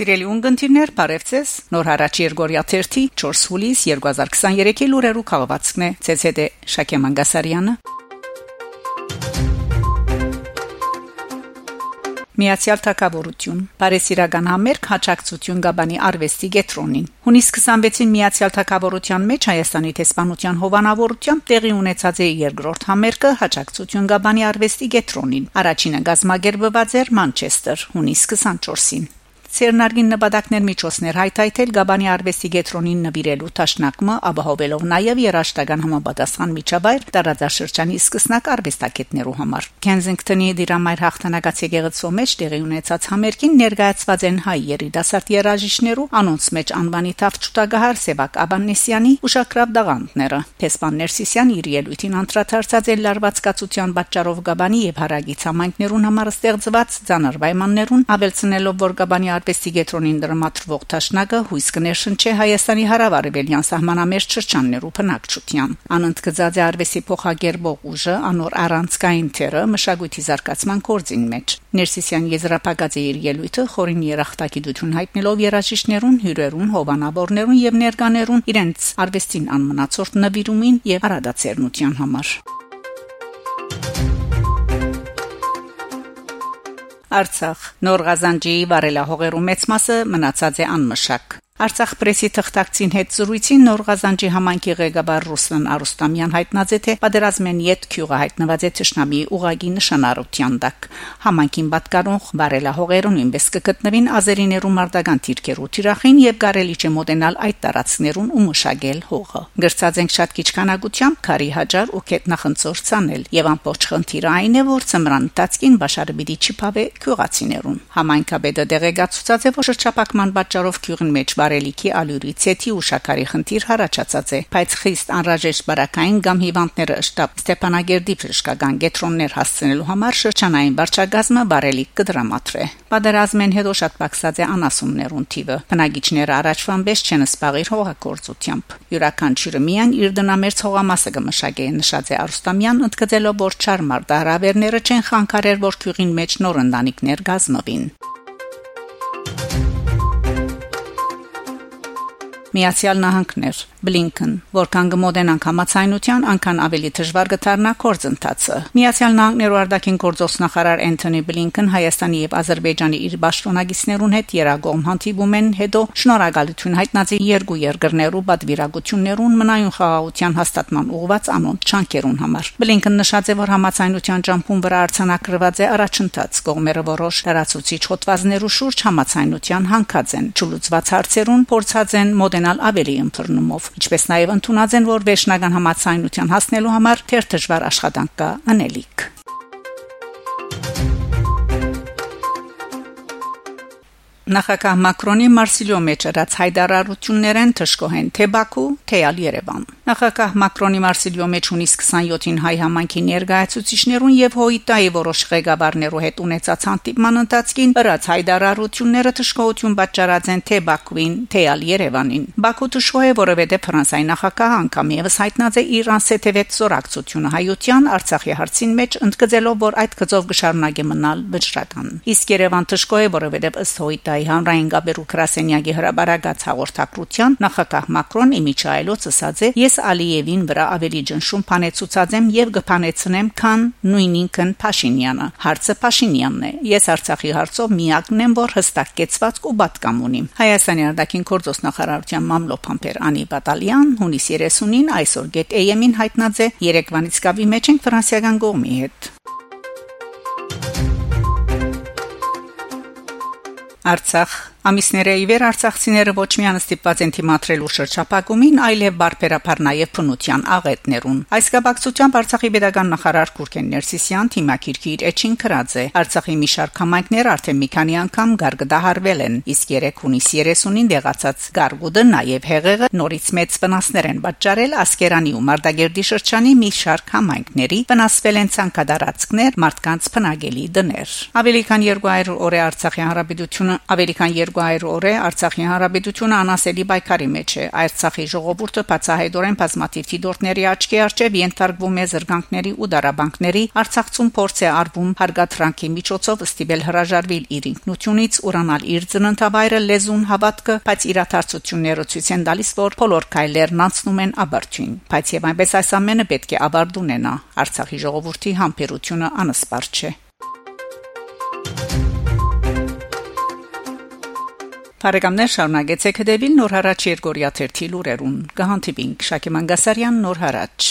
Սիրելի ունգընտիրներ, բարևձեզ։ Նոր հարաճ Երգորիա 1-ի 4 հուլիս 2023-ի լուրերու քաղվածքն է ՑՑԴ Շակե Մանգասարյանը։ Միացյալ Թագավորություն Բարեսիրական համերգ հաջակցություն Գաբանի արվեստի գետրոնին Հունիս 26-ին Միացյալ Թագավորության մեջ Հայաստանի տեսփանության հովանավորությամբ տեղի ունեցած է երկրորդ համերգը հաջակցություն Գաբանի արվեստի գետրոնին Առաջինը գազագերբված էր Մանչեսթեր հունիս 24-ին Ցերնարգին նպատակներ միջոցներ հայթայթել Գաբանի արվեստի գետրոնին նվիրելու ճաշնակը ապահովելով նաև երաշտական համապատասխան միջավայր տարածաշրջանի սկսնակ արվեստագետներու համար։ Քենզինգտոնի դիրամայր հաղթանակած եկեղեցու մեջ տեղի ունեցած համերգին ներկայացված են հայ երիտասարդ երաժիշներու անոնց մեջ անվանի թավ ճուտագահար Սևակ Աբանեսյանի ուշակրավ դաղանդները։ Տեսփան Ներսիսյան իր ելույթին անդրադարձած է լարվածկացության պատճառով Գաբանի եւ հարագից համայնքներուն համար ստեղծված ցաներ պայմաններուն ավելցնելով որ Գաբանի արվեստի գետրոնին դրամատրվող տաշնակը հույս կներշնչի Հայաստանի հարավարևելյան սահմանամերձ շրջաններու բնակչության։ Անընդգծած է արվեստի փոխագերբող ուժը անոր առանցքային թերը մշակույթի զարգացման կորձին մեջ։ Ներսիսյան եզրափակած է իր ելույթը խորին երախտագիտություն հայտնելով երաժիշտներուն, հյուրերուն, հովանավորներուն եւ ներկաներուն իրենց արվեստին անմնացորդ նվիրումին եւ արադացերնության համար։ Արցախ. Նոր Ղազանջիի վարելահողերու մեծ մասը մնացած է անմշակ Արցախ պրեսի թղթակցին հետ զրույցին Նոր Ղազանջի համանքի ղեկավար Ռուսլան Արուստամյան հայտնած է թե պատերազմեն յետ քյուղը հայտնված է ճշնամի ուղագի նշանառության դակ համանքին պատկառող բարելահողերուն ինպես կգտնվին ազերիներու մարտական թիրքերու թիրախին եւ կարելի չէ մոտենալ այդ տարածքներուն ու մշակել հողը գրծած ենք շատ քիչ քանակությամբ քարի հաջար ու կետնախնձոր ցանել եւ ամբողջ խնդիրը այն է որ ծմրան տածկին բաշարը պիտի չփավե քյուղացիներուն համայնքաբեդը դեղեկացուցած է որ շրջապակման պատճառով քյուղին մեջ վարելիքի ալյուրի ցեթի ու շաքարի խնդիր հարաճած է բայց խիստ անհրաժեշտ բարակային կամ հիվանդները շտապ Ստեփանագերդի բժշկական գետրոններ հասցնելու համար շրջանային վարչագազմը բարելիք կդրամատրե Պատերազմեն հետո շատ բացած է անասումներուն թիվը բնագիչները առաջվան բես չեն սպաղիր հողագործությամբ յուրաքանչյուրը միայն իր դնամերձ հողամասը կմշակե նշած է Արուստամյան ընդգծելով որ չար մարտահրավերները չեն խանգարեր որ քյուղին մեջ նոր ընտանիքներ գազմվին Միացյալ Նահանգներ Բլինքեն, որքան գմոդենանք համացայնության, անկան ավելի դժվար գտարնա կորձընթացը։ Միացյալ Նահանգներու արտաքին գործոս նախարար Անթոնի Բլինքեն Հայաստանի եւ Ադրբեջանի իր պաշտոնագետներուն հետ երագողմ հանդիպում են հետո շնորհակալություն հայտնած երկու երկրներու պատվիրակություններուն մնայուն խաղաղության հաստատման ուղված անոնց չանկերուն համար։ Բլինքեն նշած է, որ համացայնության ճամփուն վրա արցանակրված է առաջընթաց կողմերը որոշ լրացուցիչ հոդվածներու շուրջ համացայնության հանգած են։ Ճուլուծված հարցերուն փորձած են մոդենալ ավելի ըմբռնումով ինչպես նաև ընդունած են, որ վերջնական համացայնության հասնելու համար թեր դժվար աշխատանք կա անելիք։ Նախագահ Մակրոնի Մարսիլիո մեջ ըրած հայդարարություններեն թշկոհեն թե Բաքու, թե ալ Երևան։ Նախագահ Մակրոնի Մարսիլիո մեջ ունիս 27-ին հայ համանքի ներկայացուցիչներուն եւ հոյիտայի որոշ ղեկավարներու հետ ունեցած հանդիպման ընթացքին ըրած հայդարարությունները թշկողություն պատճառած են թե Բաքվին, թե ալ Երևանին։ Բաքու թշկող է, որովհետեւ Ֆրանսիայի նախագահ անգամ եւս հայտնած է իր անսեթեվետ զորակցությունը հայության Արցախի հարցին մեջ ընդգծելով, որ այդ գծով կշարունակի մնալ վճռական։ Իսկ Երևան թշկող է, որովհետեւ ըստ հոյիտայի հանրային գաբերու Կրասենյակի հրաբարագած հաղորդակցության նախագահ Մակրոն իմիջայլոց ասած է. Ես Ալիևին վրա ավելի ջնշում փանեցուցած եմ եւ կփանեցնեմ, քան նույն ինքն Փաշինյանը։ Հարցը Փաշինյանն է։ Ես Արցախի հարցով միակն եմ, որ հստակ կեցված ու պատկամ ունիմ։ Հայաստանի արտաքին գործոս նախարարության մամլոփամբեր Անի Բատալյան հունիս 30-ին այսօր Get AM-ին հայտնած է Երևանից կավի մեջ են ֆրանսիական կողմի հետ։ Արցախ Ամիսները ի վեր արցախցիները ոչ միայն ստիպված են թիմատրելու շրջապակումին, այլև բարբերաբար նաև փնության աղետներուն։ Այս կապակցությամբ Արցախի pedagogan նախարար Կուրքեն Ներսիսյան թիմակիրքի իր էջին կրած է։ Արցախի մի շարք համայնքներ արդեն մի քանի անգամ գարգդահարվել են, իսկ 3 հունիս 30-ին դեղացած գարգուդը նաև հեղեղը նորից մեծ վնասներ են պատճառել Ասկերանի ու Մարտագերդի շրջանի մի շարք համայնքների, վնասվել են ցանկադարածքներ, մարդկանց բնագելի դներ։ Ավելի քան 200 օր է Արցախի հանրապետությունը ավելի քան 200 օր է Արցախի հանրապետությունը անասելի պայքարի մեջ է Արցախի ժողովուրդը բացահայտորեն բազմաթիվ դիտորդների աչքի առջև ենթարկվում է զրկանքների ու դարաբանկների Արցախցուն փորձ է արվում հարգատրանքի միջոցով ստիպել հրաժարվել իր ինքնությունից ուրանալ իր ծննդավայրը լեզուն հավատքը բայց իրաթարցությունները ցույց են տալիս որ բոլոր քայլերն անցնում են աբարչին բայց եւ այնպես այս ամենը պետք է ավարտ ունենա Արցախի ժողովրդի համբերությունը անսպար չէ Փարեգամներ շարունակեցեք հետևել Նոր հարաճ Երգորիա 1-ի լուրերուն։ Գահանտիբինգ Շակե Մանգասարյան Նոր հարաճ